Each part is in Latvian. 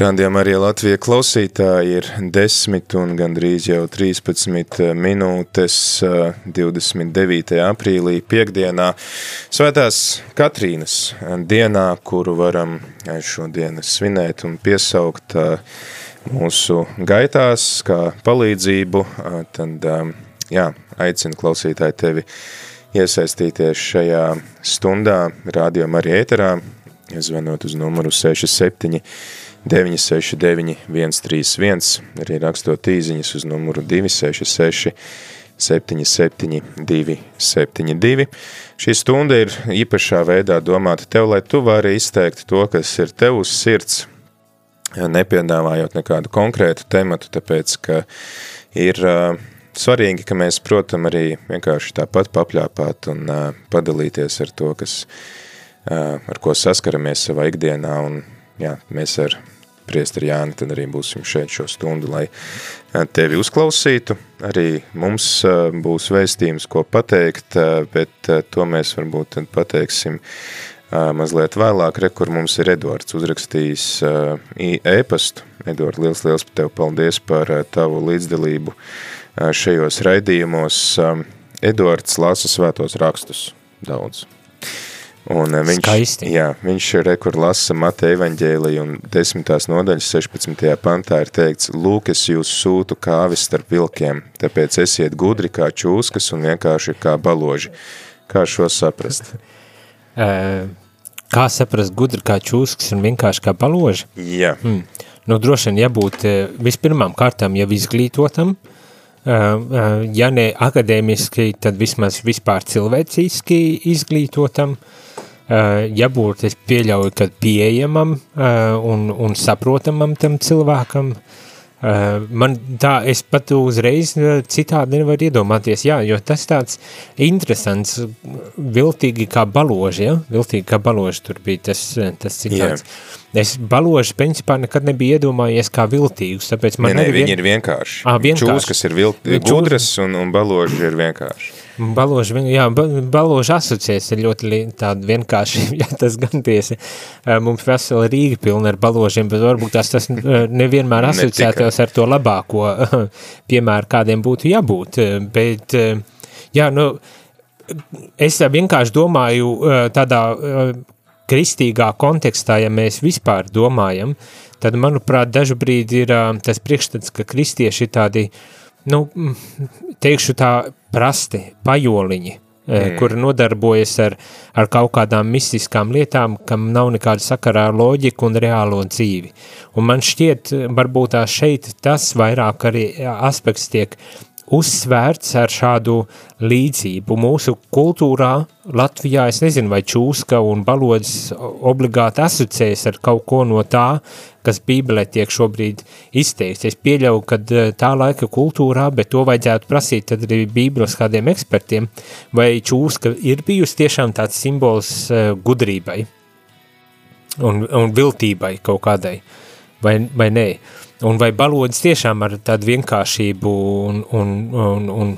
Rādījumā arī Latvija klausītāji ir 10 un gandrīz jau 13 minūtes 29. aprīlī piekdienā Svētās Katrīnas dienā, kuru varam šodien svinēt un piesaukt mūsu gaitās kā palīdzību, tad jā, aicinu klausītāji tevi iesaistīties šajā stundā rādījumā arī ēterā, zvanot uz numuru 67 969 131, arī rakstot īziņas uz numuru 266 77 272. Šī stunda ir īpašā veidā domāta tev, lai tu vari izteikt to, kas ir tev uz sirds, nepiedāvājot nekādu konkrētu tematu, tāpēc, ka ir uh, svarīgi, ka mēs, protam, arī vienkārši tāpat papļāpāt un uh, padalīties ar to, kas, uh, ar ko saskaramies savā ikdienā, un jā, mēs ar priesteri Jāni tad arī būsim šeit šo stundu, lai tevi uzklausītu. Arī mums būs vēstījums, ko pateikt, bet to mēs varbūt tad pateiksim mazliet vēlāk, re, kur mums ir Edvards uzrakstījis e-pastu. Edvard, liels, liels par tev paldies par tavu līdzdalību šajos raidījumos. Edvards lasa svētos rakstus daudz. Un viņš, Skaisti. jā, viņš rekur lasa Mateja evaņģēliju un desmitās nodaļas 16. pantā ir teikts, lūk, es jūs sūtu kāvis starp vilkiem, tāpēc esiet gudri kā čūskas un vienkārši kā baloži. Kā šo saprast? Kā saprast gudri kā čūskas un vienkārši kā baloži? Jā. Hmm. Nu, droši vien jābūt vispirmām kārtām jau izglītotam, ja ne akadēmiski, tad vismaz vispār cilvēciski izglītotam, jābūt, es pieļauju, ka pieejamam un, un saprotamam tam cilvēkam, man tā, es pat uzreiz citādi nevaru iedomāties, jā, jo tas tāds interesants, viltīgi kā baloži, ja, viltīgi kā baloži tur bija tas, tas citāds. Jā. Es baloži, principā, nekad nebiju iedomājies kā viltīgus, tāpēc man ne, ne, arī viņi vien... ir vienkārši. Ā, vienkārši. Čūs, kas ir vilt, Čūs- gudras un, un baloži ir vienkārši. Baloži, vien- jā, ba- baloži asociēs ir ļoti tādi vienkārši, jā, tas gan tiesa. Mums vesela Rīga pilna ar baložiem, bet varbūt tas eh, nevienmēr Ne asociētos ar to labāko piemēru, kādiem būtu jābūt. Bet, jā, nu, es vienkārši domāju tādā kristīgā kontekstā, ja mēs vispār domājam, tad, manuprāt, dažu brīdi ir tas priekšstats, ka kristieši ir tādi, nu, teikšu tā prasti, pajoliņi, mm. kur nodarbojas ar, ar kaut kādām mistiskām lietām, kam nav nekāda sakarā ar loģiku un reālo dzīvi. Un man šķiet, varbūt tā šeit tas vairāk arī aspekts tiek uzsvērts ar šādu līdzību. Mūsu kultūrā Latvijā, es nezinu, vai čūska un balodis obligāti asociējas ar kaut ko no tā, kas Bībelē tiek šobrīd izteikts. Es pieļauju, ka eh, tā laika kultūrā, bet to vajadzētu prasīt tad arī Bībeles kādiem ekspertiem, vai čūska ir bijusi tiešām tāds simbols uh, gudrībai un, un viltībai kaut kādai, vai, vai nē. Un vai balodis tiešām ar tādu vienkāršību un, un, un, un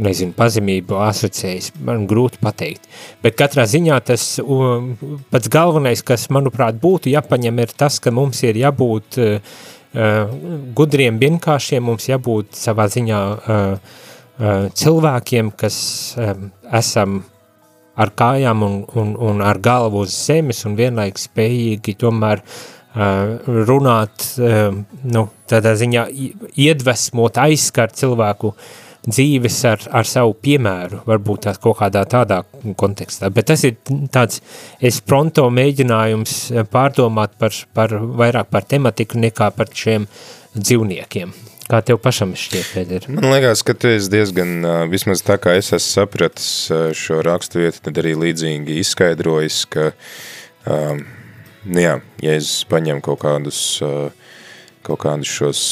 nezinu, pazemību asociējas, man grūti pateikt. Bet katrā ziņā tas pats galvenais, kas, manuprāt, būtu jāpaņem, ir tas, ka mums ir jābūt uh, gudriem, vienkāršiem, mums jābūt savā ziņā uh, uh, cilvēkiem, kas um, esam ar kājām un, un, un ar galvu uz zemes un vienlaiks spējīgi tomēr uh, runāt, nu, tādā ziņā iedvesmot, aizskart cilvēku dzīves ar, ar savu piemēru, varbūt tās kaut kādā tādā kontekstā. Bet tas ir tāds, es pronto mēģinājums pārdomāt par, par vairāk par tematiku nekā par šiem dzīvniekiem. Kā tev pašam šķiet, Pēter? Man liekas, ka tu esi diezgan, vismaz tā kā es esmu sapratis šo rakstu vietu, tad arī līdzīgi izskaidrojis, ka, um, jā, Jēzus paņem kaut kādus, kaut kādus šos,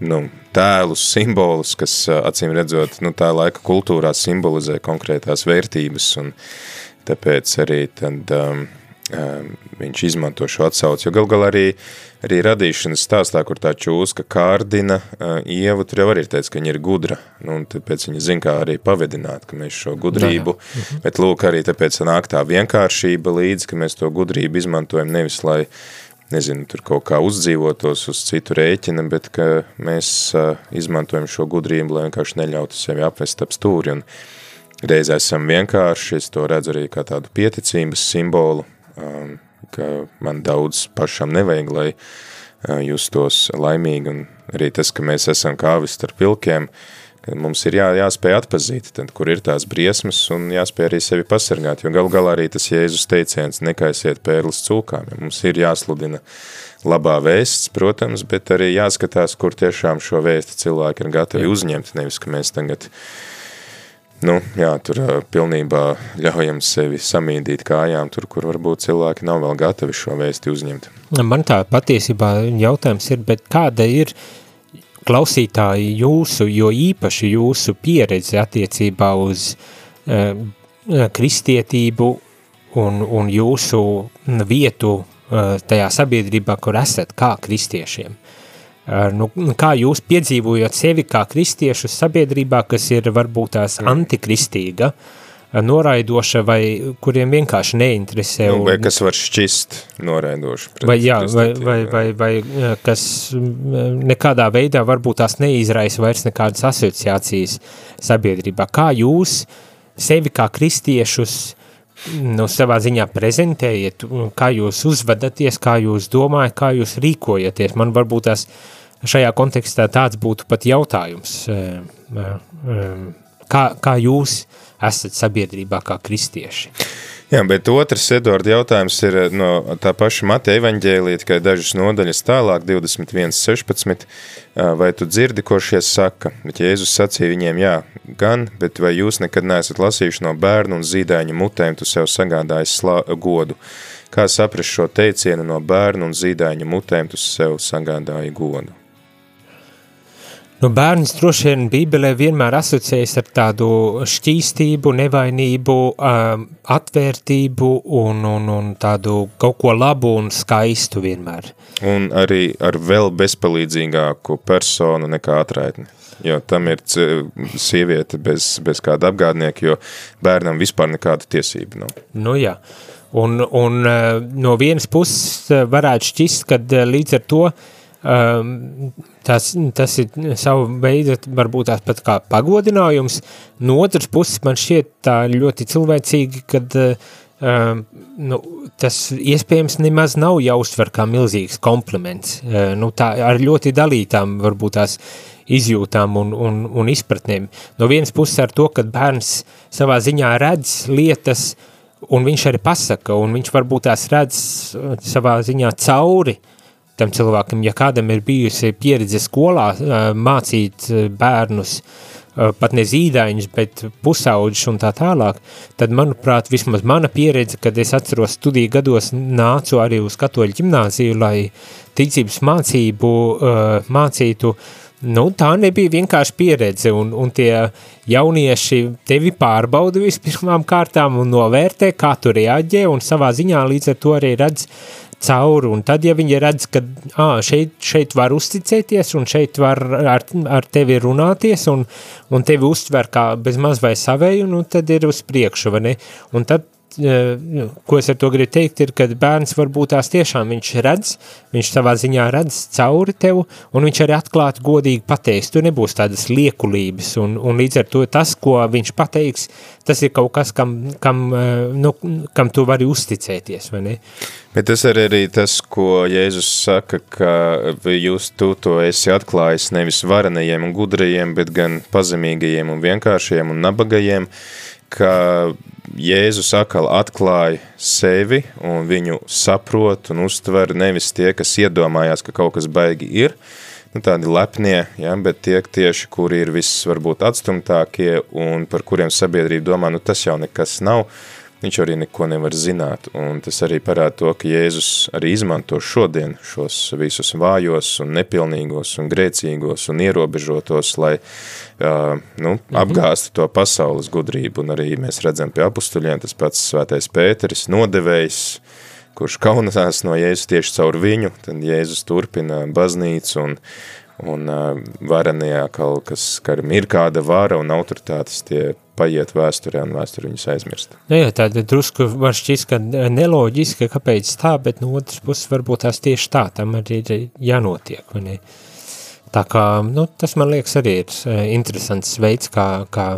nu, tēlus, simbolus, kas acīm redzot, nu, tā laika kultūrā simbolizē konkrētās vērtības, un tāpēc arī tad um, viņš izmanto šo atsauci, jo gal gal arī, arī radīšanas stāstā, kur tā čūska kārdina uh, ievu, tur jau arī ir teicis, ka viņa ir gudra, nu, un tāpēc viņa zina, kā arī pavedināt, ka mēs šo gudrību, jā, jā. Mhm. bet lūk, arī tāpēc nāk tā vienkāršība līdzi, ka mēs to gudrību izmantojam nevis, lai nezinu, tur kaut kā uzdzīvotos uz citu rēķina, bet ka mēs uh, izmantojam šo gudrību, lai vienkārši neļautu sevi apvest ap stūri, un reiz esam vienkārši, es to redzu arī kā tādu pieticības simbolu, ka man daudz pašam nevajag, lai uh, justos laimīgi, un arī tas, ka mēs esam kāvis starp vilkiem, uh, ka mums ir jā, jāspēj atpazīt, tad, kur ir tās briesmas un jāspēj arī sevi pasargāt, jo galu galā arī tas Jēzus teiciens nekaisiet pērlis cūkām, ja mums ir jāsludina labā vēsts, protams, bet arī jāskatās, kur tiešām šo vēsti cilvēki ir gatavi jā. uzņemt, nevis, ka mēs tagad nu, jā, tur pilnībā ļaujam sevi samīdīt kājām, tur, kur varbūt cilvēki nav vēl gatavi šo vēsti uzņemt. Man tā patiesībā jautājums ir, bet kāda ir klausītāji jūsu, jo īpaši jūsu pieredzi attiecībā uz uh, kristietību un, un jūsu vietu uh, tajā sabiedrībā, kur esat kā kristiešiem. Uh, nu, kā jūs piedzīvojat sevi kā kristiešus sabiedrībā, kas ir varbūt tās antikristīga, uh, noraidoša vai kuriem vienkārši neinteresē. Nu, vai kas var šķist noraidoši. Vai, jā, vai, vai, vai, vai kas nekādā veidā varbūt tās neizraisa vairs nekādas asociācijas sabiedrībā. Kā jūs sevi kā kristiešus nu, savā ziņā prezentējiet, kā jūs uzvedaties, kā jūs domājat, kā jūs rīkojaties. Man varbūt tās šajā kontekstā tāds būtu pat jautājums. Kā, kā jūs esat sabiedrībā kā kristieši. Jā, bet otrs, Edvards, jautājums ir no tā paša Mateja evaņģēlija, tikai dažas nodaļas tālāk, 21.16. Vai tu dzirdi, ko šie saka? Bet Jēzus sacīja viņiem, jā, gan, bet vai jūs nekad neesat lasījuši no bērnu un zīdaiņu mutēm, tu sev sagādājis slā, godu? Kā saprast šo teicienu no bērnu un zīdaiņu mutēm, tu sev sagādāji godu? Nu, bērns droši vien Bībelē vienmēr asociējas ar tādu šķīstību, nevainību, um, atvērtību un, un, un tādu kaut ko labu un skaistu vienmēr. Un arī ar vēl bezpalīdzīgāku personu nekā atraitni. Jo tam ir sieviete bez, bez kāda apgādnieka, jo bērnam vispār nekāda tiesība nav. Nu jā, un, un uh, no vienas puses uh, varētu šķist, kad uh, līdz ar to uh, Um, tas, tas ir savu veidu, varbūt tās pat kā pagodinājums. No otras puses, man šķiet tā ļoti cilvēcīgi, kad um, nu, tas iespējams nemaz nav jāuztver kā milzīgs kompliments. Uh, nu, tā ar ļoti dalītām varbūt tās izjūtām un, un, un izpratnēm. No vienas puses ar to, ka bērns savā ziņā redz lietas, un viņš arī pasaka, un viņš varbūt tās redz savā ziņā cauri uh, tam cilvēkam, ja kādam ir bijusi pieredze skolā mācīt bērnus, pat ne zīdaiņus, bet pusauģus un tā tālāk, tad, manuprāt, vismaz mana pieredze, kad es atceros studiju gados nācu arī uz katoļu ģimnāziju, lai ticības mācību mācītu, nu, tā nebija vienkārši pieredze, un, un tie jaunieši tevi pārbauda vispirmām kārtām un novērtē, kā tu reaģē, un savā ziņā līdz ar to arī redz cauri, un tad, ja viņi redz, ka ā, šeit, šeit var uzticēties, un šeit var ar, ar tevi runāties, un, un tevi uztver kā bez maz vai savēju, nu tad ir uz priekšu? Un tad ko es ar to gribu teikt, ir, ka bērns varbūt tās tiešām viņš redz, viņš savā ziņā redz cauri tev, un viņš arī atklāti godīgi pateiks, tu nebūs tādas liekulības, un, un līdz ar to tas, ko viņš pateiks, tas ir kaut kas, kam, kam, nu, kam tu vari uzticēties, vai ne? Bet tas ir arī tas, ko Jēzus saka, ka jūs tu to esi atklājis nevis varenajiem un gudrajiem, bet gan pazemīgajiem un vienkāršajiem un nabagajiem, ka Jēzus atkal atklāja sevi un viņu saprot un uztver nevis tie, kas iedomājās, ka kaut kas baigi ir, nu, tādi lepnie, ja, bet tie tieši, kuri ir viss varbūt atstumtākie un par kuriem sabiedrība domā, nu tas jau nekas nav, viņš arī neko nevar zināt, un tas arī parāda to, ka Jēzus arī izmanto šodien šos visus vājos un nepilnīgos un grēcīgos un ierobežotos, lai uh, nu, mhm. apgāstu to pasaules gudrību, un arī mēs redzam pie apustuļiem, tas pats svētais Pēteris nodevējs, kurš kaunasās no Jēzus tieši caur viņu, tad Jēzus turpina baznīcu un, un uh, varenajā kas, karam ir kāda vara un autoritātes tie paiet vēsturē un vēsture viņus aizmirst. Nu jā, tāda drusku var šķist, ka neloģiski, kāpēc tā, bet no otras puses varbūt tās tieši tā, tam arī ir jānotiek, vai ne? Tā kā, nu, tas man liekas arī ir eh, interesants veids, kā, kā,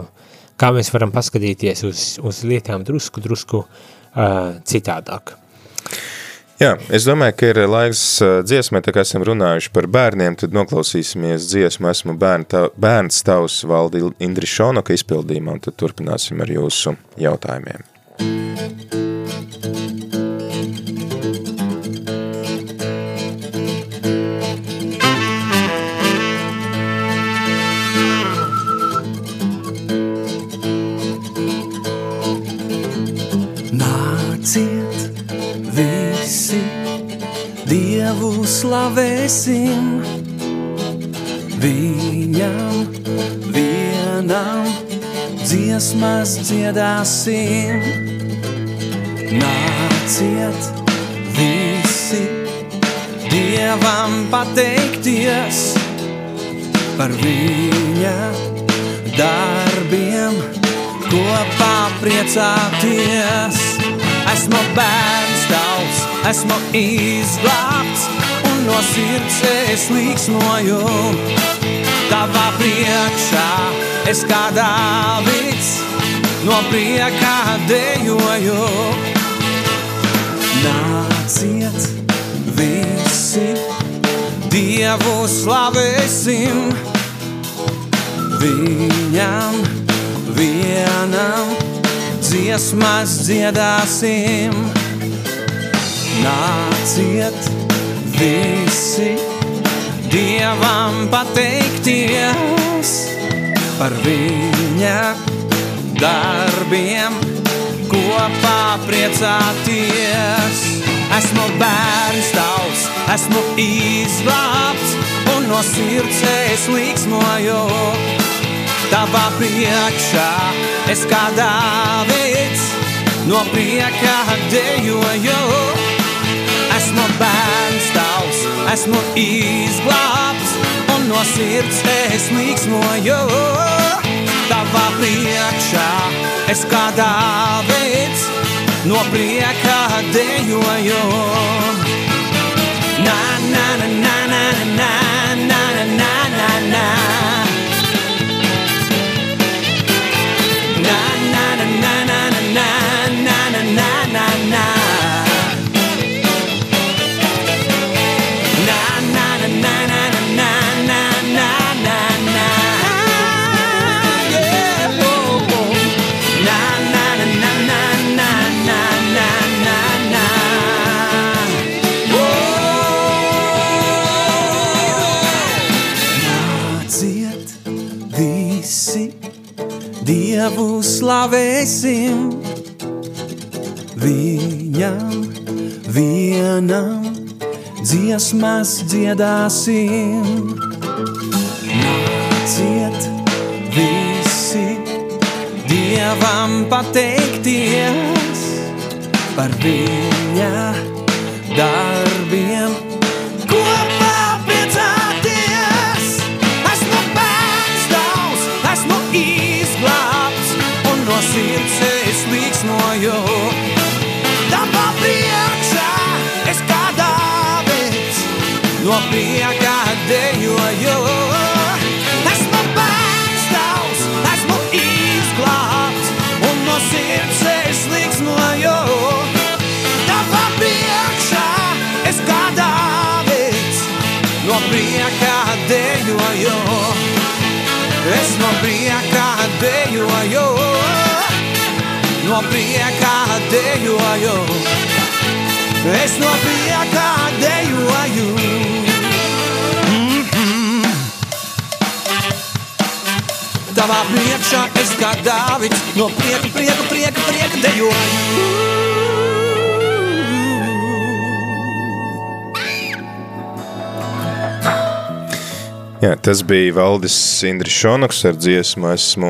kā mēs varam paskatīties uz, uz lietām drusku, drusku uh, citādāk. Jā, es domāju, ka ir laiks dziesmai, tā kā esam runājuši par bērniem, tad noklausīsimies dziesmu Esmu bērn, tā, bērns tavs valdi Indri Šonoka izpildījumā, un tad turpināsim ar jūsu jautājumiem. Dievu slavēsim, viņam vienam dziesmas dziedāsim. Nāciet visi Dievam pateikties par viņa darbiem, kopā priecāties. Esmu bērns tavs, esmu izglābts un no sirds es līksmoju. Tavā priekšā es kā dāvīts, no priekā dejoju. Nāciet visi, Dievu slavēsim, viņam vienam dziesmas dziedāsim. Nāciet visi Dievam pateikties par viņa darbiem, kopā priecāties. Esmu bērns tavs, esmu izglābts un no sirds es līksmoju. Tavā priekšā es kā Dāvids no prieka dejoju. Bērns tavs, esmu izglābts un no sirds es līksmoju. Tavā priekšā es kā Dāvids no prieka dejoju. Na, na, na, na, na, na, na, na, na, na, slavēsim, viņam vienam dziesmas dziedāsim. Nāciet visi Dievam pateikties par viņa darbiem sirds es līksnoju. Tapa priekšā es kā dāvids no priekā dejoju. Esmu bērnstāvs, esmu izglābts un no sirds es līksnoju. Tapa priekšā es kā dāvids no priekā dejoju. Es no priekā dejoju no priekā dejoju, es no priekā dejoju. Mhm. Tavā priekšā es kā Dāvids no prieka, prieka, prieka, prieka dejoju. Jā, tas bija Valdis Indris Šonoks ar dziesmu Esmu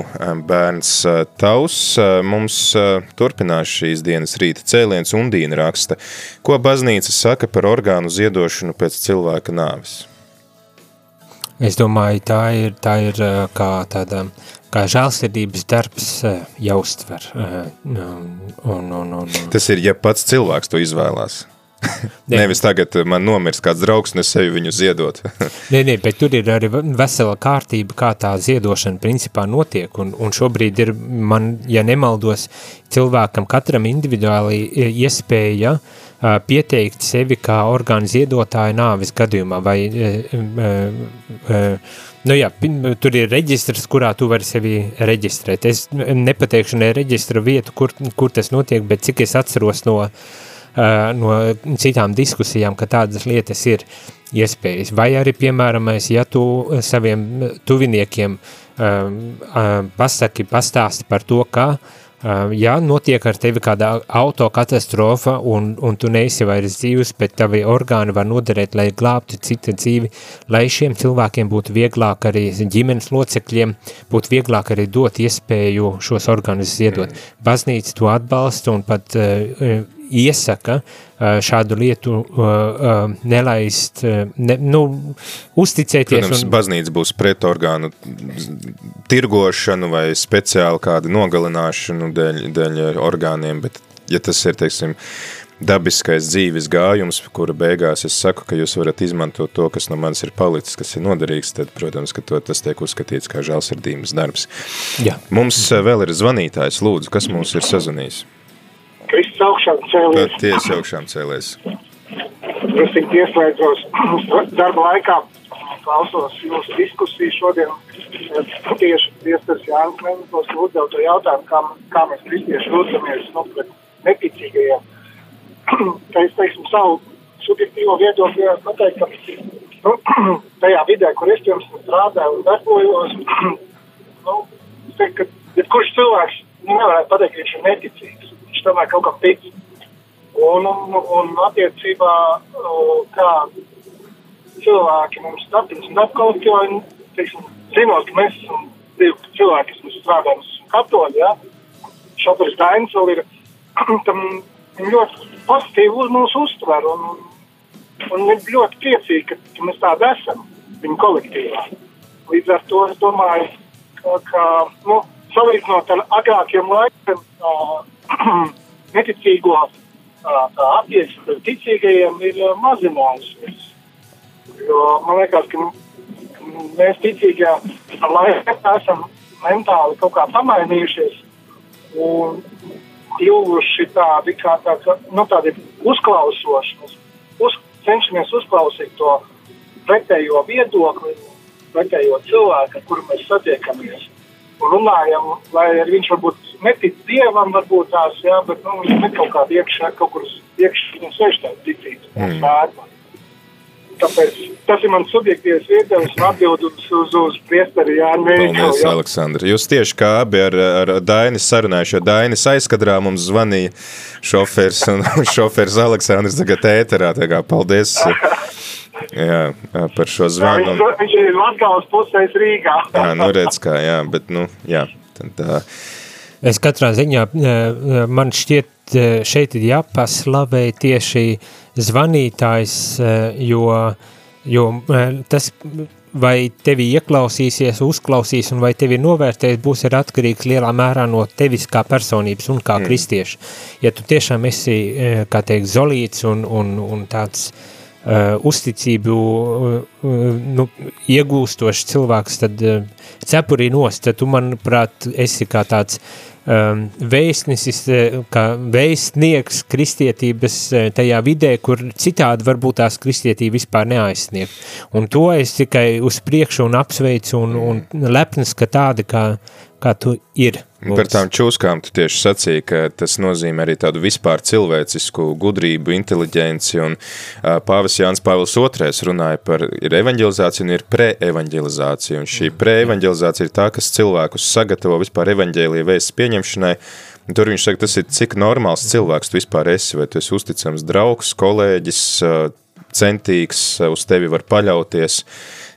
bērns eh, tavs. Eh, Mums eh, turpinās šīs dienas rīta cēliens un Dīna raksta. Ko baznīca saka par orgānu ziedošanu pēc cilvēka nāves? Es domāju, tā ir, tā ir kā tāda, kā žēlsirdības darbs jāuztver. Un, un, un, un, Tas ir, ja pats cilvēks to izvēlās. Nevis tagad man nomirs kāds draugs, un es sevi viņu ziedot. Nē, nē, bet tur ir arī vesela kārtība, kā tā ziedošana principā notiek, un, un šobrīd ir, man, ja nemaldos, cilvēkam katram individuāli i- iespēja pieteikt sevi kā orgānu ziedotāju nāves gadījumā, vai, e, e, e, nu jā, tur ir reģistrs, kurā tu vari sevi reģistrēt. Es nepateikšu ne reģistra vietu, kur, kur tas notiek, bet cik es atceros no, ā, no citām diskusijām, ka tādas lietas ir iespējas. Vai arī, piemēram, ja tu saviem tuviniekiem pasaki, pastāsti par to, ka ja notiek ar tevi kāda autokatastrofa un, un tu neesi vairs dzīvs, bet tavi orgāni var noderēt, lai glābtu citu dzīvi, lai šiem cilvēkiem būtu vieglāk arī ģimenes locekļiem, būtu vieglāk arī dot iespēju šos orgānus ziedot. Baznīca to atbalsta un pat uh, iesaka šādu lietu nelaist, ne, nu, uzticēties. Protams, un, baznīca būs pret orgānu tirgošanu vai speciāli kādu nogalināšanu dēļ, dēļ orgāniem, bet ja tas ir, teiksim, dabiskais dzīves gājums, kura beigās es saku, ka jūs varat izmantot to, kas no manis ir palicis, kas ir noderīgs, tad, protams, ka to, tas tiek uzskatīts kā žēlsirdības darbs. jā. Mums vēl ir zvanītājs, lūdzu, kas mums ir sazvanījis? Kristus augšām cēlies. Tiesa augšām cēlēs. Es tik ieslēdzos darba laikā, klausos jūsu diskusiju šodien. Tieši priesteris Jānis Mentos uzdev to jautājumu, kā, kā mēs kristieši lūdzamies nu, pret neticīgajiem. Ka es teiksim savu subjektīvo viedokli varētu pateikt, ka nu, tajā vidē, kur es tam strādāju un darbojos, nu, es teiktu, ka jebkurš cilvēks nu, nevarētu pateikt, ka viņš ir neticīgs. Viņš tomēr kaut kam tic. Un, un, un attiecībā, kā cilvēki mums apziņas un apkalpoja, teiksim, zinot, ka mēs esam divi cilvēki, kas strādā, esam katoļi, ja? šoferis Dainis vēl ir, tam ļoti pozitīvi uz mūs uztver un, un ir ļoti priecīgi, ka, ka mēs tādi esam viņa kolektīvā. Līdz ar to es domāju, ka, ka nu, salīdzinot ar agrākiem laikiem, uh, neticīgo attieksme pret ticīgajiem ir uh, mazinājusies. Jo man liekas, ka mēs ticīgie ar laiku esam mentāli kaut kā pamainījušies un kļuvuši tādi kā tā, ka, nu, tādi uzklausoši. Mēs uz, cenšamies uzklausīt to pretējo viedokli, pretējo cilvēku, ar kuru mēs satiekamies. Un runājam, lai viņš varbūt netic dievam, varbūt tās, jā, bet nu, viņš ir kaut kādā iekšā, kaut kur iekšā, un sēž tāds ticības. Mm. Tāpēc tas ir mans subjektīvs viedoklis un atbild uz, uz, priesteri Jānu Veikalu. Paldies, jā. Aleksandra. Jūs tieši kā abi ar, ar Dainis sarunājuši, jo Dainis aizkadrā mums zvanīja šofers un šofers Aleksandrs tagad ēterā. Tā kā paldies jā, par šo Jā, zvanu. Viņš, viņš ir Latvijas pusēs Rīgā. Jā, nu redz kā, jā, bet nu, jā. Tad, uh, Es katrā ziņā, man šķiet, eh, šeit ir jāpaslavē tieši zvanītājs, eh, jo, jo eh, tas, vai tevi ieklausīsies, uzklausīs un vai tevi novērtēs, būs ir atkarīgs lielā mērā no tevis kā personības un kā mm. kristieša. Ja tu tiešām esi, kā teikt, zolīts un, un, un tāds uh, uzticību uh, nu, iegūstošs cilvēks, tad uh, cepurī nost, tad tu, manuprāt, esi kā tāds um, vēstnesis, eh, kā vēstnieks kristietības eh, tajā vidē, kur citādi varbūt tās kristietība vispār neaizsniegt. Un to es tikai uz priekšu un apsveicu un, un lepnas, ka tāda kā, kā tu ir. Mums. Par tām čūskām tu tieši sacīji, ka tas nozīmē arī tādu vispār cilvēcisku gudrību, inteliģenci, un pāvis Jānis Pāvils II runāja par ir evaņģelizācija un ir pre-evaņģelizācija, un šī pre-evaņģelizācija ir tā, kas cilvēkus sagatavo vispār evaņģēlija vēsts pieņemšanai, un tur viņš saka, tas ir cik normāls cilvēks tu vispār esi, vai tu esi uzticams draugs, kolēģis, centīgs, uz tevi var paļauties,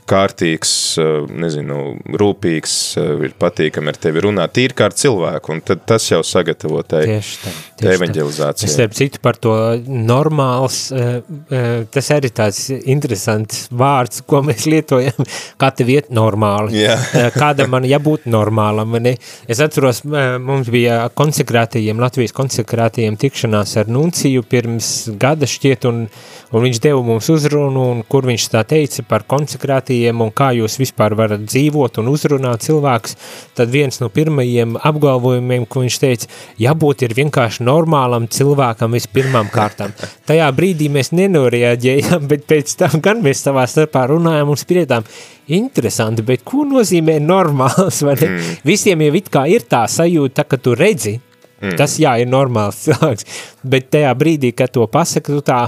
kārtīgs, eh, nezinu, rūpīgs, eh, ir patīkami ar tevi runāt, tīri kā ar cilvēku, un tad tas jau sagatavo tai, evaņģelizācijai. Es starp citu par to normāls, eh, tas arī tāds interesants vārds, ko mēs lietojam, kā te viet normāli. Jā. Kāda man jābūt normālam, ne? Es atceros, mums bija konsekrētajiem, Latvijas konsekrētajiem tikšanās ar Nunciju pirms gada šķiet, un, un viņš deva mums uzrunu, un kur viņš tā teica par konsekrētajiem kritērijiem un kā jūs vispār varat dzīvot un uzrunāt cilvēkus, tad viens no pirmajiem apgalvojumiem, ko viņš teica, jābūt ir vienkārši normālam cilvēkam vispirmām kārtām. Tajā brīdī mēs nenoreaģējām, bet pēc tam gan mēs savā starpā runājām un spriedām, interesanti, bet ko nozīmē normāls? Mm. Visiem jau it kā ir tā sajūta, ka tu redzi, mm. tas jā, ir normāls cilvēks, bet tajā brīdī, kad to pasaka, tu tā,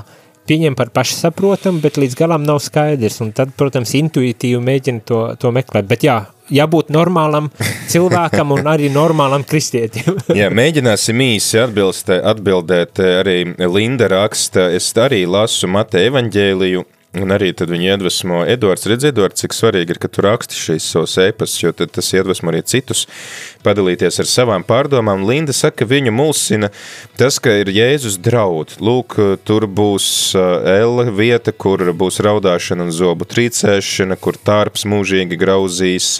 pieņem par pašsaprotamu, bet līdz galam nav skaidrs, un tad, protams, intuitīvi mēģina to, to meklēt, bet jā, jābūt normālam cilvēkam un arī normālam kristietim. jā, mēģināsim īsi atbilst, atbildēt, arī Linda raksta, es arī lasu Mate evaņģēliju, Un arī tad viņi iedvesmo Edvards. Redz, Edvards, cik svarīgi ir, ka tu raksti šīs savus ēpastus, jo tad tas iedvesmo arī citus padalīties ar savām pārdomām. Linda saka, ka viņu mulsina tas, ka ir Jēzus draud. Lūk, tur būs Ella vieta, kur būs raudāšana un zobu trīcēšana, kur tārps mūžīgi grauzīs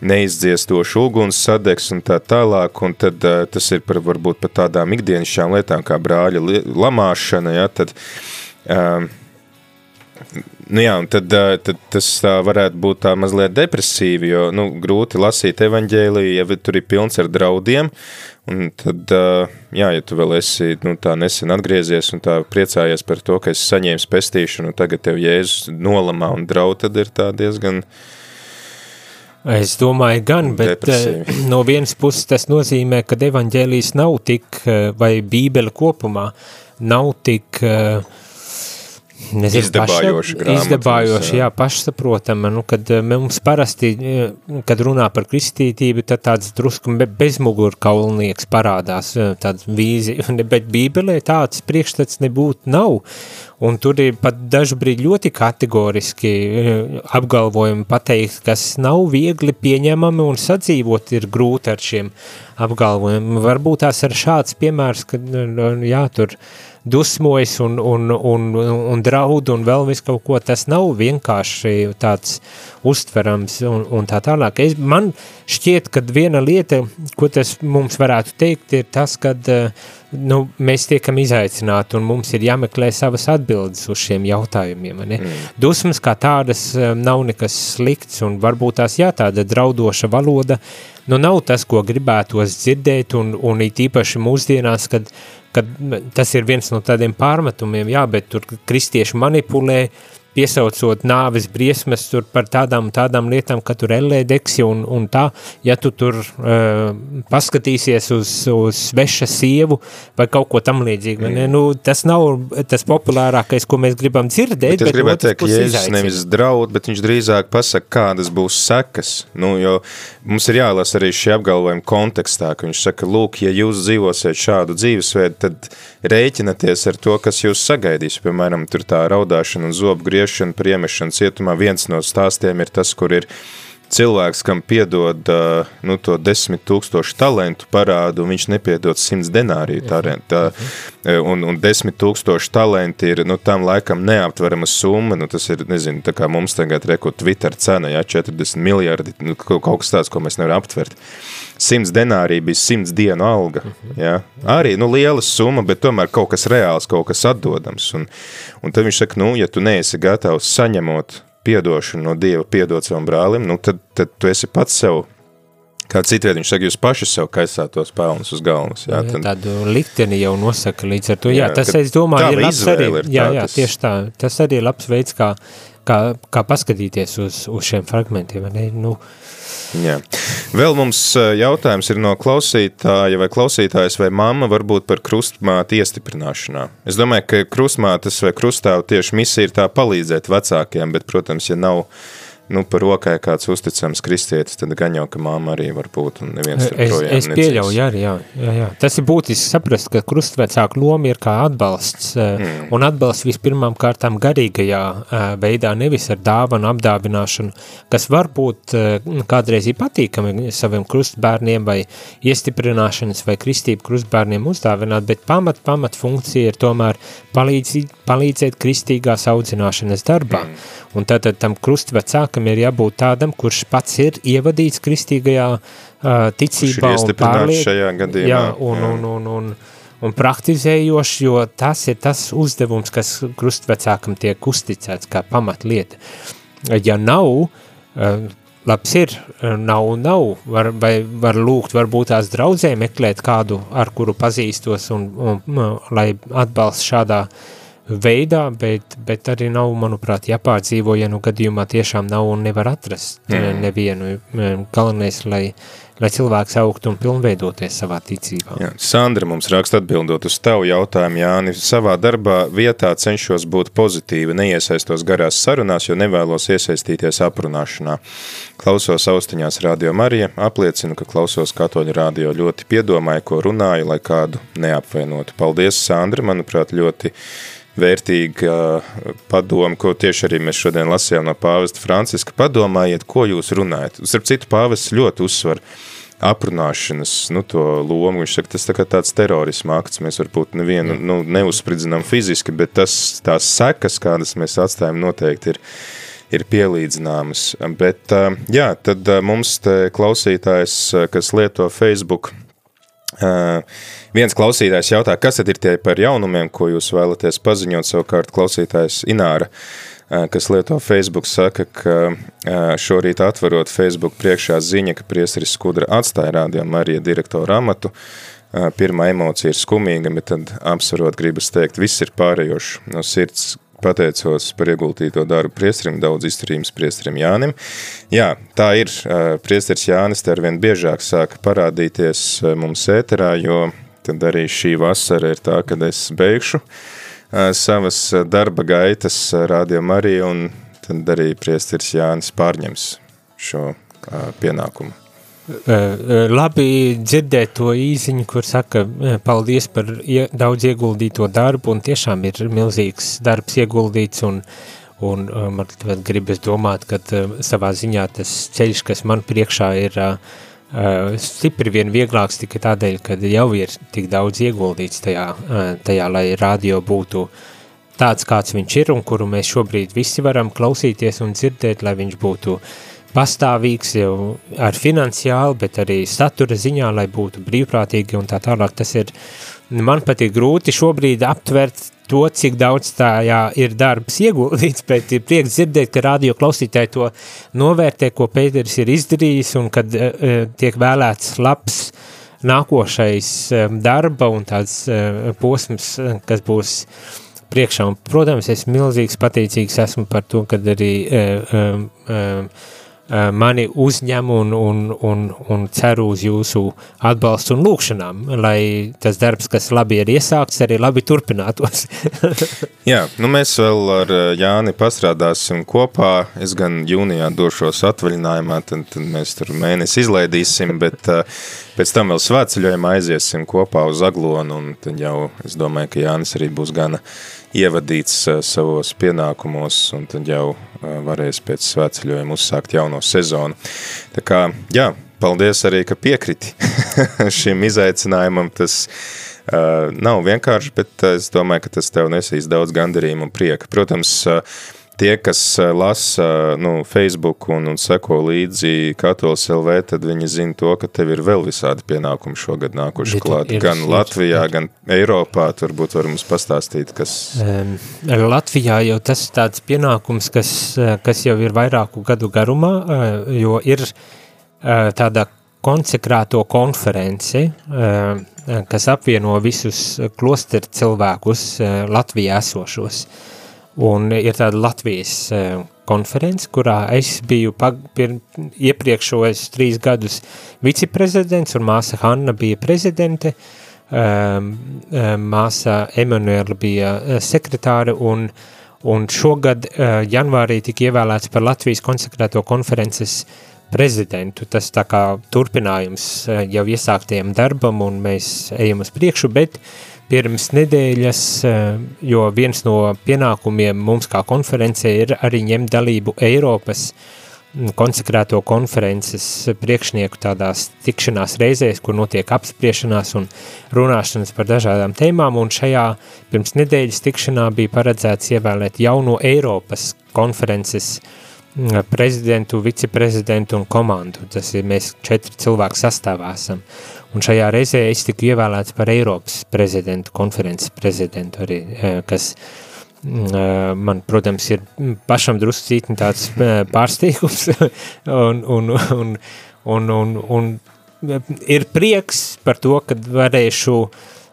neizdziestošu uguns sadegs un tā tālāk, un tad uh, tas ir par varbūt pat tādām ikdienišķām lietām kā brāļa lamāšana, ja, tad uh, Nu jā, tad, tad tas varētu būt tā mazliet depresīvi, jo nu, grūti lasīt evaņģēliju, ja tur ir pilns ar draudiem, un tad, jā, ja tu vēl esi nu, tā nesen atgriezies un tā priecājies par to, ka esi saņēmis pestīšanu, un tagad tev Jēzus nolamā un draud, tad ir tā diezgan... Es domāju gan, bet depresīvi. no vienas puses tas nozīmē, ka evaņģēlijas nav tik, vai bībele kopumā nav tik... Uh, Nezinu, izdabājoši paša, izdabājoši, jā, pašsaprotama, nu, kad eh, mums parasti, eh, kad runā par kristītību, tad tāds drusku bezmugurkaulnieks parādās, eh, tāds vīzi, bet bībelē tāds priekšstats nebūtu nav, un tur ir pat dažbrīd ļoti kategoriski apgalvojumi pateikt, kas nav viegli pieņemami un sadzīvot ir grūti ar šiem apgalvojumiem. Varbūt tās ar šāds piemērs, kad, jā, tur, uh, dusmojas un, un, un, un draud un vēl visu kaut ko, tas nav vienkārši tāds uztverams un, un tā tālāk. Es, man šķiet, ka viena lieta, ko tas mums varētu teikt, ir tas, kad nu, mēs tiekam izaicināti un mums ir jāmeklē savas atbildes uz šiem jautājumiem. Ne? Mm. Dusmas kā tādas nav nekas slikts un varbūt tās jā, tāda draudoša valoda, nu nav tas, ko gribētos dzirdēt un, un it īpaši mūsdienās, kad kad tas ir viens no tādiem pārmetumiem, jā, bet tur kristieši manipulē, piesaucot nāves briesmas tur par tādām, tādām lietām, ka tur ellē deksi un, un tā, ja tu tur uh, paskatīsies uz, uz sveša sievu vai kaut ko tam līdzīgu, mm. nu, tas nav tas populārākais, ko mēs gribam dzirdēt, bet, bet gribētu teikt, ka Jēzus nevis draud, bet viņš drīzāk pasaka, kādas būs sekas, nu, jo mums ir jālas arī šie apgalvojumi kontekstā, ka viņš saka, lūk, ja jūs dzīvosiet šādu dzīvesveidu, tad rēķinaties ar to, kas jūs sagaidīs, piemēram, tur tā raudāšana un zobu griešana par iemešanu cietumā, viens no stāstiem ir tas, kur ir cilvēks, kam piedod nu, to desmit tūkstošu talantu parādu, viņš nepiedod simts denāriju tā, un, un desmit tūkstošu talenti ir, nu, tam laikam neaptverama summa, nu, tas ir, nezinu, tā kā mums tagad reku Twitter cena, jā, 40 miljardi, nu, kaut kas tāds, ko mēs nevaram aptvert. Simts denārija bija simts dienu alga, jā. Arī, nu, liela summa, bet tomēr kaut kas reāls, kaut kas atdodams, un, un tad viņš saka, nu, ja tu neesi gatavs saņemot piedošanu no Dieva piedot savam brālim, nu tad, tad tu esi pats sev Kā citviet viņš saka, jūs paši sev kaisāt tos pelnus uz galvas. Jā, Jā, tad, tādu likteni jau nosaka līdz ar to. Jā, Jā, tas, es domāju, ir labs arī. ir Jā, jā, tas- tieši tā. Tas arī ir labs veids, kā, kā, kā paskatīties uz, uz šiem fragmentiem. Nu, Jā. Vēl mums eh, jautājums ir no klausītāja vai klausītājas vai mamma varbūt par krustmāti iestiprināšanā. Es domāju, ka krustmātes vai krustāvu tieši misija ir tā palīdzēt vecākiem, bet, protams, ja nav nu, par rokai kāds uzticams kristietis, tad gan jau, ka mamma arī var būt un neviens tur es, projām es pieļauju, arī, jā, jā, jā. Tas ir būtiski saprast, ka krustvecāku loma ir kā atbalsts, mm. un atbalsts vispirmām kārtām garīgajā eh, veidā, nevis ar dāvanu apdāvināšanu, kas var būt eh, kādreiz ir patīkami saviem krustbērniem vai iestiprināšanas vai kristību krustbērniem uzdāvināt, bet pamat, pamat funkcija ir tomēr palīdzīt, palīdzēt kristīgās audzināšanas darbā. Mm. Un tātad tam krustvecākam ir jābūt tādam, kurš pats ir ievadīts kristīgajā uh, ticībā un pārliek. šajā gadījumā, Jā, un, jā. un, un, un, un praktizējoši, jo tas ir tas uzdevums, kas krustvecākam tiek uzticēts kā pamatlieta. Ja nav, uh, labs ir, uh, nav, nav, var, vai var lūgt, varbūt tās draudzē meklēt kādu, ar kuru pazīstos un, un, un lai atbalsts šādā veidā, bet, bet arī nav, manuprāt, jāpārdzīvo, ja nu gadījumā tiešām nav un nevar atrast mm. nevienu. Galvenais, lai, lai cilvēks augtu un pilnveidoties savā ticībā. Jā, Sandra mums raksta atbildot uz tavu jautājumu, Jāni. Savā darbā vietā cenšos būt pozitīvi, neiesaistos garās sarunās, jo nevēlos iesaistīties aprunāšanā. Klausos austiņās radio Marija, apliecinu, ka klausos katoļu radio ļoti piedomāju, ko runāju, lai kādu neapvainotu. Paldies, Sandra, manuprāt, ļoti vērtīga padoma, ko tieši arī mēs šodien lasījām no pāvesta Franciska. Padomājiet, ko jūs runājat. Starp citu, pāvests ļoti uzsver aprunāšanas nu, to lomu. Viņš saka, tas tā kā tāds terorisma akts. Mēs varbūt nevienu nu, neuzspridzinām fiziski, bet tas, tās sekas, kādas mēs atstājam, noteikti ir, ir pielīdzināmas. Bet jā, tad mums te klausītājs, kas lieto Facebook, Uh, viens klausītājs jautā, kas tad ir tie par jaunumiem, ko jūs vēlaties paziņot, savukārt klausītājs Ināra, kas lieto Facebook, saka, ka šorīt atverot Facebook priekšā ziņa, ka priesteris Skudra atstāja rādījām arī direktoru amatu, pirmā emocija ir skumīga, bet tad apsvarot gribas teikt, viss ir pārējoši no sirds pateicos par ieguldīto darbu priesterim, daudz izturījums priesterim Jānim. Jā, tā ir, priesteris Jānis te arvien biežāk sāka parādīties mums ēterā, jo tad arī šī vasara ir tā, kad es beigšu savas darba gaitas Radio Marija, un tad arī priesteris Jānis pārņems šo pienākumu. Labi dzirdēt to īziņu, kur saka paldies par ie, daudz ieguldīto darbu, un tiešām ir milzīgs darbs ieguldīts, un, un man gribas domāt, ka savā ziņā tas ceļš, kas man priekšā ir stipri vien vieglāks tikai tādēļ, ka jau ir tik daudz ieguldīts tajā, tajā lai radio būtu tāds, kāds viņš ir, un kuru mēs šobrīd visi varam klausīties un dzirdēt, lai viņš būtu uh, pastāvīgs jau ar finansiāli, bet arī satura ziņā, lai būtu brīvprātīgi un tā tālāk. Tas ir, man patīk grūti šobrīd aptvert to, cik daudz tajā ir darbs ieguldīts, bet ir prieks dzirdēt, ka radio klausītāji to novērtē, ko Pēteris ir izdarījis un kad uh, tiek vēlēts labs nākošais um, darba un tāds uh, posms, kas būs priekšā. Un, protams, es milzīgs pateicīgs esmu par to, kad arī uh, um, um, mani uzņem un, un, un, un ceru uz jūsu atbalstu un lūkšanām, lai tas darbs, kas labi ir iesākts, arī labi turpinātos. Jā, nu mēs vēl ar Jāni pastrādāsim kopā. Es gan jūnijā došos atvaļinājumā, tad, tad mēs tur mēnesi izlaidīsim, bet pēc tam vēl svētceļojumā aiziesim kopā uz Aglonu, un tad jau es domāju, ka Jānis arī būs gana ievadīts savos pienākumos, un tad jau varēs pēc svētceļojuma uzsākt jauno sezonu. Tā kā, jā, paldies arī, ka piekriti šim izaicinājumam. Tas uh, nav vienkārši, bet es domāju, ka tas tev nesīs daudz gandarījumu un prieka. Protams, uh, tie, kas lasa nu, Facebook un, un seko līdzi Katolis LV, tad viņi zina to, ka tev ir vēl visādi pienākumi šogad nākuši ir, klāt. Ir, gan ir, Latvijā, ir. gan Eiropā. Turbūt var mums pastāstīt, kas... Um, Latvijā jau tas tāds pienākums, kas, kas jau ir vairāku gadu garumā, jo ir tāda konsekrāto konferenci, kas apvieno visus klosteru cilvēkus Latvijā esošos. Un ir tāda Latvijas konference, kurā es biju iepriekšojis trīs gadus viceprezidents, un māsa Hanna bija prezidente, māsa Emanuela bija sekretāre, un, un šogad janvārī tika ievēlēts par Latvijas konsekrēto konferences prezidentu. Tas tā kā turpinājums jau iesāktiem darbam, un mēs ejam uz priekšu, bet uh, pirms nedēļas, eh, jo viens no pienākumiem mums kā konferencē ir arī ņemt dalību Eiropas mm, konsekrēto konferences priekšnieku tādās tikšanās reizēs, kur notiek apspriešanās un runāšanas par dažādām tēmām, un šajā pirms nedēļas tikšanā bija paredzēts ievēlēt jauno Eiropas konferences mm, prezidentu, viceprezidentu un komandu. Tas ir mēs četri cilvēku sastāvā esam. Un šajā reizē es tiku ievēlēts par Eiropas prezidentu, konferences prezidentu arī, eh, kas mm, eh, man, protams, ir pašam drusku cītni tāds eh, pārsteigums. Un, un, un, un, un, un ir prieks par to, ka varēšu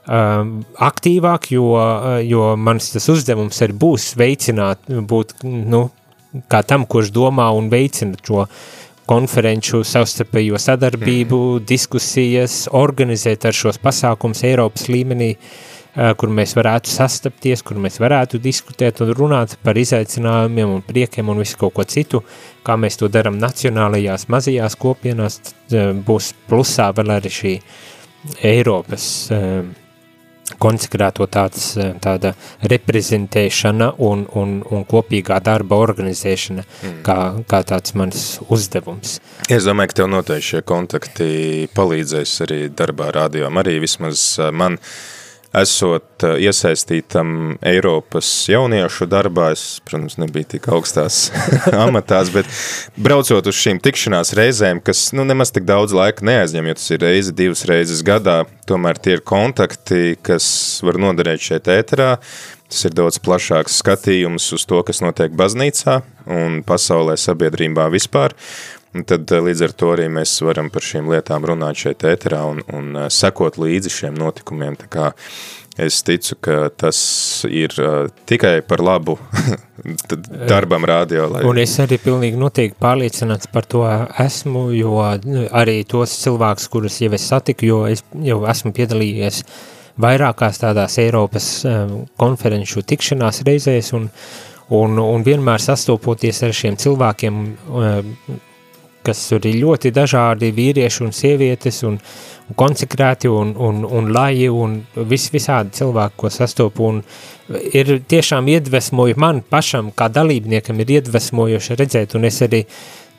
aktīvāk, jo, jo mans tas uzdevums arī būs veicināt, būt, nu, kā tam, kurš domā un veicina šo konferenču savstarpējo sadarbību, mm. diskusijas, organizēt ar šos pasākums Eiropas līmenī, kur mēs varētu sastapties, kur mēs varētu diskutēt un runāt par izaicinājumiem un priekiem un visu kaut ko citu, kā mēs to daram nacionālajās mazajās kopienās, būs plusā vēl arī šī Eiropas uh, konsekrēto tāds, tāda reprezentēšana un, un, un kopīgā darba organizēšana mm. kā, kā tāds mans uzdevums. Es domāju, ka tev noteikti šie kontakti palīdzēs arī darbā rādījumam. Arī vismaz man uh, esot eh, iesaistītam Eiropas jauniešu darbā, es, protams, nebiju tik augstās amatās, bet braucot uz šīm tikšanās reizēm, kas nu, nemaz tik daudz laika neaizņem, jo tas ir reizi, divas reizes gadā, tomēr tie ir kontakti, kas var noderēt šeit ēterā, Tas ir daudz plašāks skatījums uz to, kas notiek baznīcā un pasaulē sabiedrībā vispār. Un tad eh, līdz ar to arī mēs varam par šīm lietām runāt šeit ēterā un, un eh, sekot līdzi šiem notikumiem. Tā kā es ticu, ka tas ir uh, tikai par labu darbam radio. Lai... Un es arī pilnīgi noteikti pārliecināts par to esmu, jo nu, arī tos cilvēkus, kurus jau es satiku, jo es jau esmu piedalījies vairākās tādās Eiropas um, konferenču tikšanās reizēs un, un, un vienmēr sastopoties ar šiem cilvēkiem, um, kas tur ir ļoti dažādi vīrieši un sievietes un, un konsekrēti un, un, un laji un vis, visādi cilvēki, ko sastopu un ir tiešām iedvesmoju man pašam kā dalībniekam ir iedvesmojoši redzēt un es arī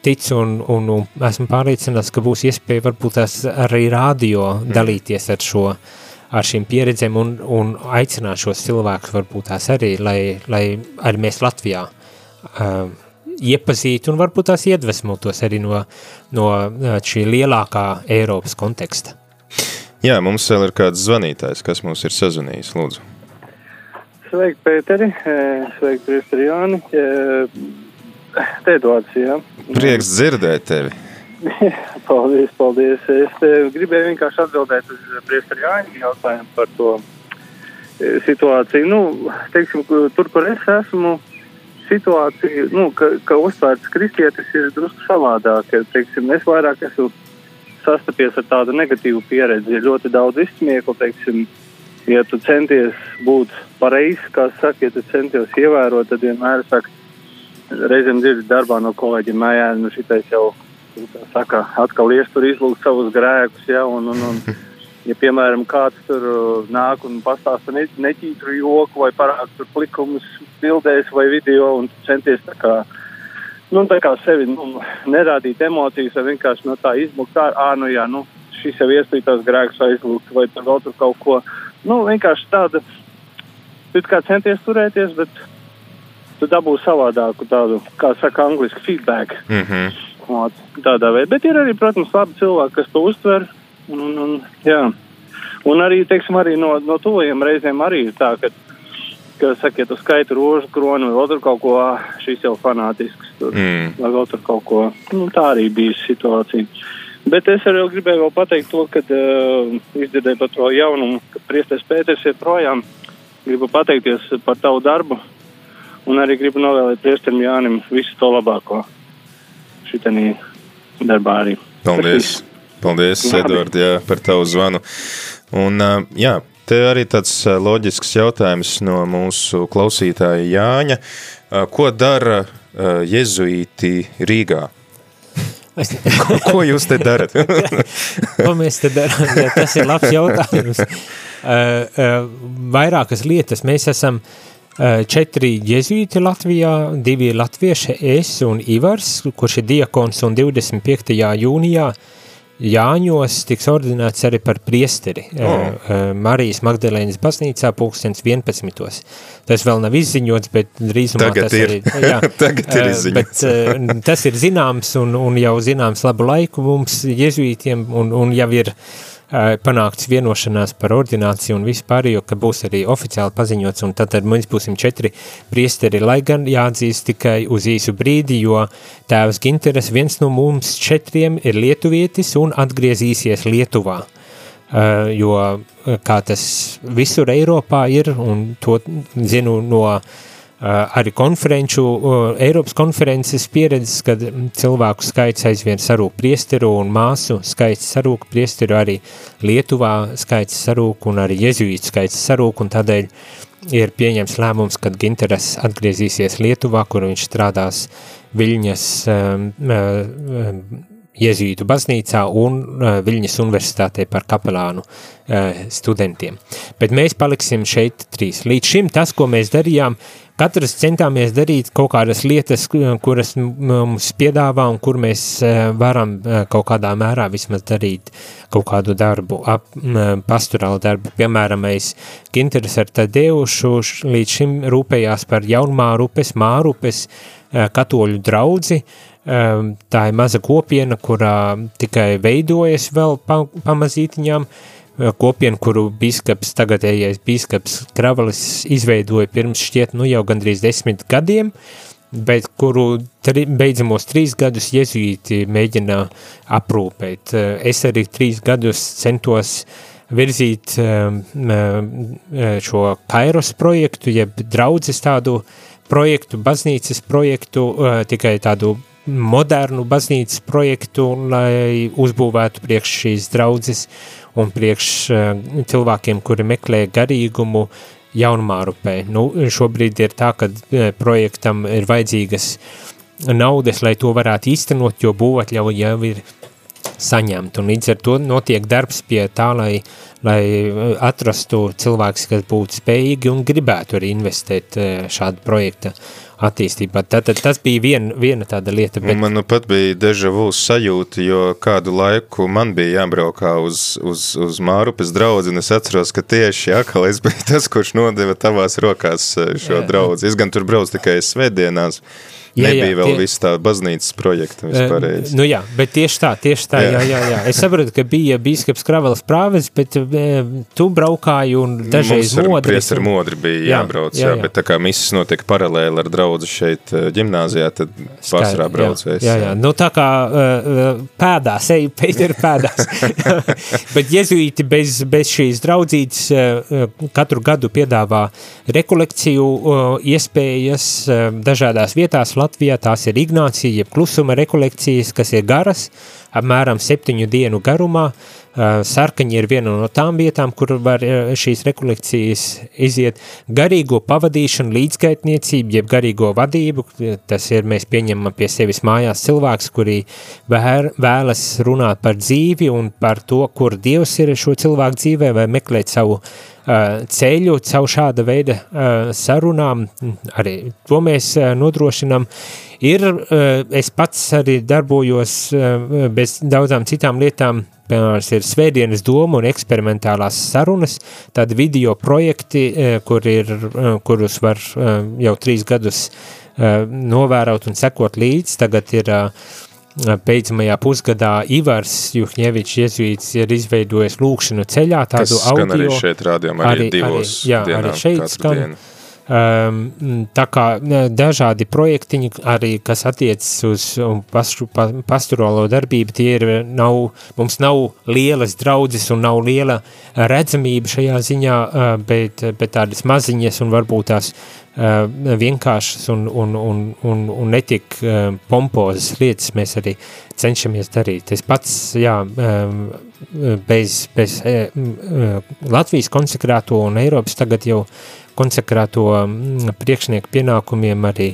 ticu un, un, un esmu pārliecināts, ka būs iespēja varbūt tās arī radio mm. dalīties ar šo ar šīm pieredzēm un, un aicināt šos cilvēkus varbūt tās arī, lai, lai arī mēs Latvijā uh, iepazīt un varbūt tās iedvesmotos arī no, no šī lielākā Eiropas konteksta. Jā, mums vēl ir kāds zvanītājs, kas mums ir sazvanījis, lūdzu. Sveiki, Pēteri, sveiki, Priestri Jāni, Tēdots, jā. Prieks dzirdēt tevi. paldies, paldies. Es gribēju vienkārši atbildēt uz Priestri Jāni jautājumu par to situāciju. Nu, teiksim, tur, kur es esmu, situācija, nu, ka, ka uztvērts kristietis ir drusku savādāk. Teiksim, es vairāk esmu sastapies ar tādu negatīvu pieredzi. Ir ļoti daudz izsmieklu, teiksim, ja tu centies būt pareizs, kā saka, ja tu centies ievērot, tad vienmēr saka, reizēm dzirdi darbā no kolēģiem, mājā, nu šitais jau, tā saka, atkal iestur izlūgt savus grēkus, ja, un, un, un ja, piemēram, kāds tur uh, nāk un pastāsta ne, neķītru joku vai parāda tur plikumus bildēs vai video un centies tā kā, nu, tā kā sevi nu, nerādīt emocijas vai vienkārši no tā izmukt tā, ā, nu jā, nu, šis jau ieslītās grēks aizlūgt vai tur vēl tur kaut ko. Nu, vienkārši tāda, tu kā centies turēties, bet tu dabū savādāku tādu, kā saka angliski, feedback. Mm -hmm. Tādā veidā. Bet ir arī, protams, labi cilvēki, kas to uztver Un, un, un, jā. Un arī, teiksim, arī no, no tuvajiem reizēm arī ir tā, ka, ka saka, ja tu skaiti rožu kroni vai tur kaut ko, šis jau fanātisks tur, mm. vai tur kaut ko, nu tā arī bija situācija. Bet es arī gribēju vēl pateikt to, kad uh, izdzirdēju par to jaunumu, ka priestais Pēters ir projām. Gribu pateikties par tavu darbu un arī gribu novēlēt priesterim Jānim visu to labāko šitenī darbā arī. Paldies! Paldies, Edvard, jā, par tavu zvanu. Un, jā, te arī tāds loģisks jautājums no mūsu klausītāja Jāņa. Ko dara jezuīti Rīgā? Ko, ko jūs te darat? Ko mēs te darām? Jā, tas ir labs jautājums. Uh, uh, vairākas lietas. Mēs esam uh, četri jezuīti Latvijā, divi latvieši, es un Ivars, kurš ir diakons un 25. jūnijā Jāņos tiks ordinēts arī par priesteri Oh. oh. Marijas Magdalēnas baznīcā pulkstens 11. Tas vēl nav izziņots, bet drīzumā Tagad tas ir. arī, jā, Tagad ir Eh, izziņots. Bet eh, tas ir zināms un, un jau zināms labu laiku mums jezuītiem un, un jau ir eh, panākts vienošanās par ordināciju un vispārējo, ka būs arī oficiāli paziņots un tad, mēs būsim četri priesteri, lai gan jāatzīst tikai uz īsu brīdi, jo tēvs Ginteres viens no mums četriem ir lietuvietis un atgriezīsies Lietuvā. Uh, jo kā tas visur Eiropā ir, un to zinu no uh, arī konferenču, uh, Eiropas konferences pieredzes, kad cilvēku skaits aizvien sarūk priesteru un māsu skaits sarūk priesteru, arī Lietuvā skaits sarūk un arī jezuītu skaits sarūk, un tādēļ ir pieņems lēmums, kad Ginteres atgriezīsies Lietuvā, kur viņš strādās Viļņas um, um, Jēzītu baznīcā un uh, Viļņas universitātē par kapelānu uh, studentiem. Bet mēs paliksim šeit trīs. Līdz šim tas, ko mēs darījām, katrs centāmies darīt kaut kādas lietas, kuras m- mums piedāvā un kur mēs varam kaut kādā mērā vismaz darīt kaut kādu darbu, ap, pastorālu darbu. Piemēram, mēs Ginteris ar Tadeušu līdz šim rūpējās par jaunmārupes, mārupes, katoļu draudzi, tā ir maza kopiena, kurā tikai veidojas vēl pa, pamazītiņām. Uh, Kopiena, kuru biskaps, tagadējais biskaps Kravalis izveidoja pirms šķiet nu jau gandrīz desmit gadiem, bet kuru tri, beidzamos trīs gadus jezuīti mēģina aprūpēt. Uh, Es arī trīs gadus centos virzīt šo Kairos projektu, jeb draudzes tādu projektu, baznīcas projektu, tikai tādu modernu baznīcas projektu, lai uzbūvētu priekš šīs draudzes un priekš uh, cilvēkiem, kuri meklē garīgumu jaunmārupē. Nu, šobrīd ir tā, ka uh, projektam ir vajadzīgas naudas, lai to varētu īstenot, jo būvatļauja jau ir saņemt, un līdz ar to notiek darbs pie tā, lai, lai uh, atrastu cilvēks, kas būtu spējīgi un gribētu arī investēt uh, šādu projekta attīstībā. Tātad tas bija vien, viena tāda lieta, Bet... Man nu pat bija deja vu sajūta, jo kādu laiku man bija jābraukā uz, uz, uz Mārupes draudzi, un es atceros, ka tieši atkal es biju tas, kurš nodeva tavās rokās eh, šo Jā. draudzi. Es gan tur braucu tikai svētdienās, Jā, jā, nebija vēl tie- viss tā baznīcas projekta vispārējais. Nu jā, bet tieši tā, tieši tā, jā, Jā. jā, jā. Es saprotu, ka bija bīskaps Kravelas prāves, bet e, tu braukāji un dažreiz Mums ar modri. priesteru modri bija Jā, jābrauc, jā, jā, jā. bet tā kā misas notiek paralēli ar draudzi šeit eh, ģimnāzijā, tad pārsvarā braucēs. Jā, jā, nu tā kā pēdās, ej, Pēteri pēdās. Bet jezuīti bez, bez šīs draudzītes katru gadu piedāvā rekolekciju iespējas dažādās vietās Latvijā. Tās ir Ignācija, jeb klusuma rekolekcijas, kas ir garas, apmēram septiņu dienu garumā. Sarkaņi ir viena no tām vietām, kur var šīs rekolekcijas iziet. Garīgo pavadīšanu, līdzgaitniecību, jeb garīgo vadību, tas ir, mēs pieņemam pie sevis mājās cilvēks, kuri vēr, vēlas runāt par dzīvi un par to, kur Dievs ir šo cilvēku dzīvē, vai meklēt savu uh, ceļu, caur šāda veida uh, sarunām, arī to mēs uh, nodrošinām. Ir, uh, es pats arī darbojos uh, bez daudzām citām lietām, piemēram, ir svētdienas doma un eksperimentālās sarunas, tādi video projekti, kur ir, kurus var jau trīs gadus novērot un sekot līdz. Tagad ir eh, beidzamajā pusgadā Ivars Juhņevičs jezuīts ir izveidojis lūkšanu ceļā tādu skan audio. arī šeit rādījumā, arī divos jā, dienām arī šeit skan. dienu. Um, tā kā dažādi projektiņi, arī kas attiecas uz pašu, pa, pastorālo darbību, tie ir, nav, mums nav lielas draudzes un nav liela redzamība šajā ziņā, uh, bet, bet tādas maziņas un varbūt tās uh, vienkāršas un, un, un, un, un netik uh, pompozas lietas mēs arī cenšamies darīt. Es pats, jā, um, bez, bez Latvijas konsekrēto un Eiropas tagad jau konsekrēto mm, priekšnieku pienākumiem arī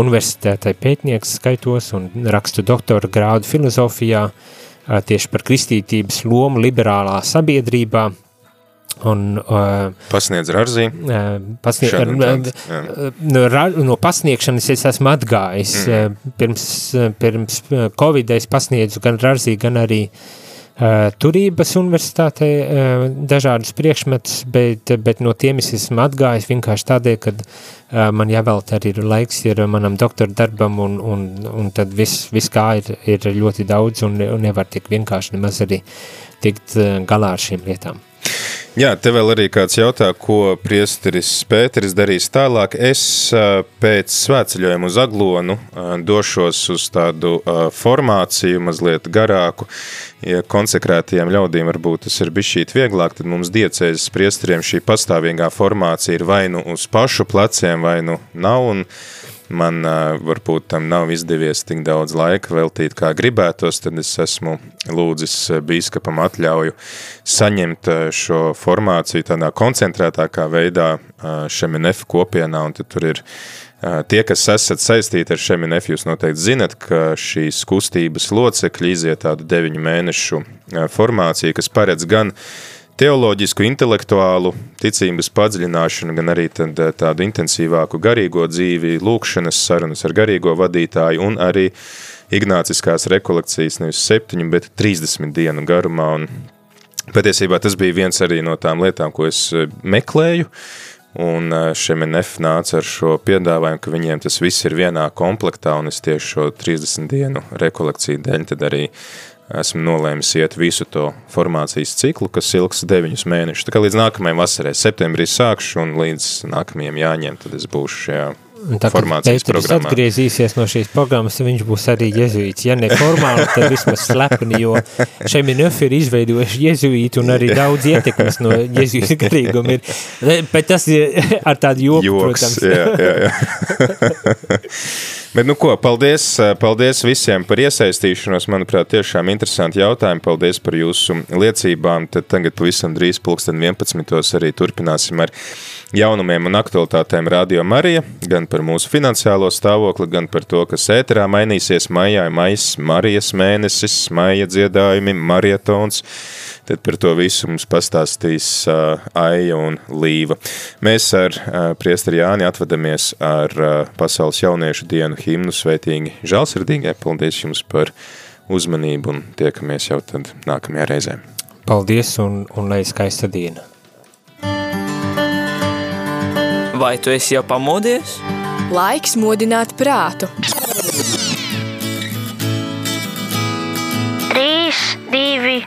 universitētai pētnieks skaitos un rakstu doktora grādu filozofijā tieši par kristītības lomu liberālā sabiedrībā, Un, uh, pasniedz Rāzī. Uh, pasniedz, uh, no, no pasniegšanas es esmu atgājis. Mm. Uh, pirms, pirms Covid es pasniedzu gan Rāzī, gan arī uh, Uh, turības universitātē uh, dažādus priekšmetus, bet, bet no tiem es esmu atgājis vienkārši tādēļ, ka uh, man jāvēlta arī laiks ir manam doktora darbam un, un, un tad viss, vis kā ir, ir ļoti daudz un, un nevar tik vienkārši nemaz arī tikt galā ar šīm lietām. Jā, te vēl arī kāds jautā, ko priesteris Pēteris darīs tālāk. Es pēc svētceļojuma uz Aglonu došos uz tādu formāciju mazliet garāku. Ja konsekrētajiem ļaudīm varbūt tas ir bišķīt vieglāk, tad mums diecēzes priesteriem šī pastāvīgā formācija ir vai nu uz pašu pleciem, vai nu nav, un man varbūt tam nav izdevies tik daudz laika veltīt, kā gribētos, tad es esmu lūdzis bīskapam atļauju saņemt šo formāciju tādā koncentrētākā veidā Šeminef kopienā, un tad tur ir Tie, kas esat saistīti ar Šeminef, jūs noteikti zinat, ka šīs kustības locekļi iziet tādu deviņu mēnešu formāciju, kas paredz gan uh, teoloģisku, intelektuālu ticības padziļināšanu, gan arī tad, eh, tādu intensīvāku garīgo dzīvi, lūkšanas sarunas ar garīgo vadītāju un arī ignāciskās rekolekcijas nevis septiņu, bet 30 dienu garumā. Un patiesībā tas bija viens arī no tām lietām, ko es eh, meklēju, un eh, Šemenef nāca ar šo piedāvājumu, ka viņiem tas viss ir vienā komplektā, un es tieši šo 30 dienu rekolekciju dēļ tad arī esmu nolēmis iet visu to formācijas ciklu, kas ilgs deviņus mēnešus. Tā kā līdz nākamajai vasarai, septembrī sākšu un līdz nākamajiem jāņem, tad es būšu šajā Tā, formācijas programmā. atgriezīsies no šīs programmas, viņš būs arī jezuīts. Ja ne formāli, tad vismaz slepeni, jo šeit Minöf ir izveidojuši jezuītu un arī daudz ietekmes no jezuīta garīguma ir. Bet tas ir ar tādu joku, Joks, protams. Jā, jā, jā. Bet, nu ko, paldies, paldies visiem par iesaistīšanos. Manuprāt, tiešām interesanti jautājumi. Paldies par jūsu liecībām. Tad tagad pavisam drīz pulksten 11. arī turpināsim ar jaunumiem un aktualitātēm Radio Marija, gan par mūsu finansiālo stāvokli, gan par to, kas ēterā mainīsies maijā, maijas, Marijas mēnesis, maija dziedājumi, marietons tad par to visu mums pastāstīs uh, Aija un Līva. Mēs ar uh, priesteri Jāni atvadamies ar uh, Pasaules jauniešu dienu himnu sveitīgi žālsirdīgai. Paldies jums par uzmanību un tiekamies jau tad nākamajā reizē. Paldies un, un lai skaista diena. Vai tu esi jau pamodies? Laiks modināt prātu.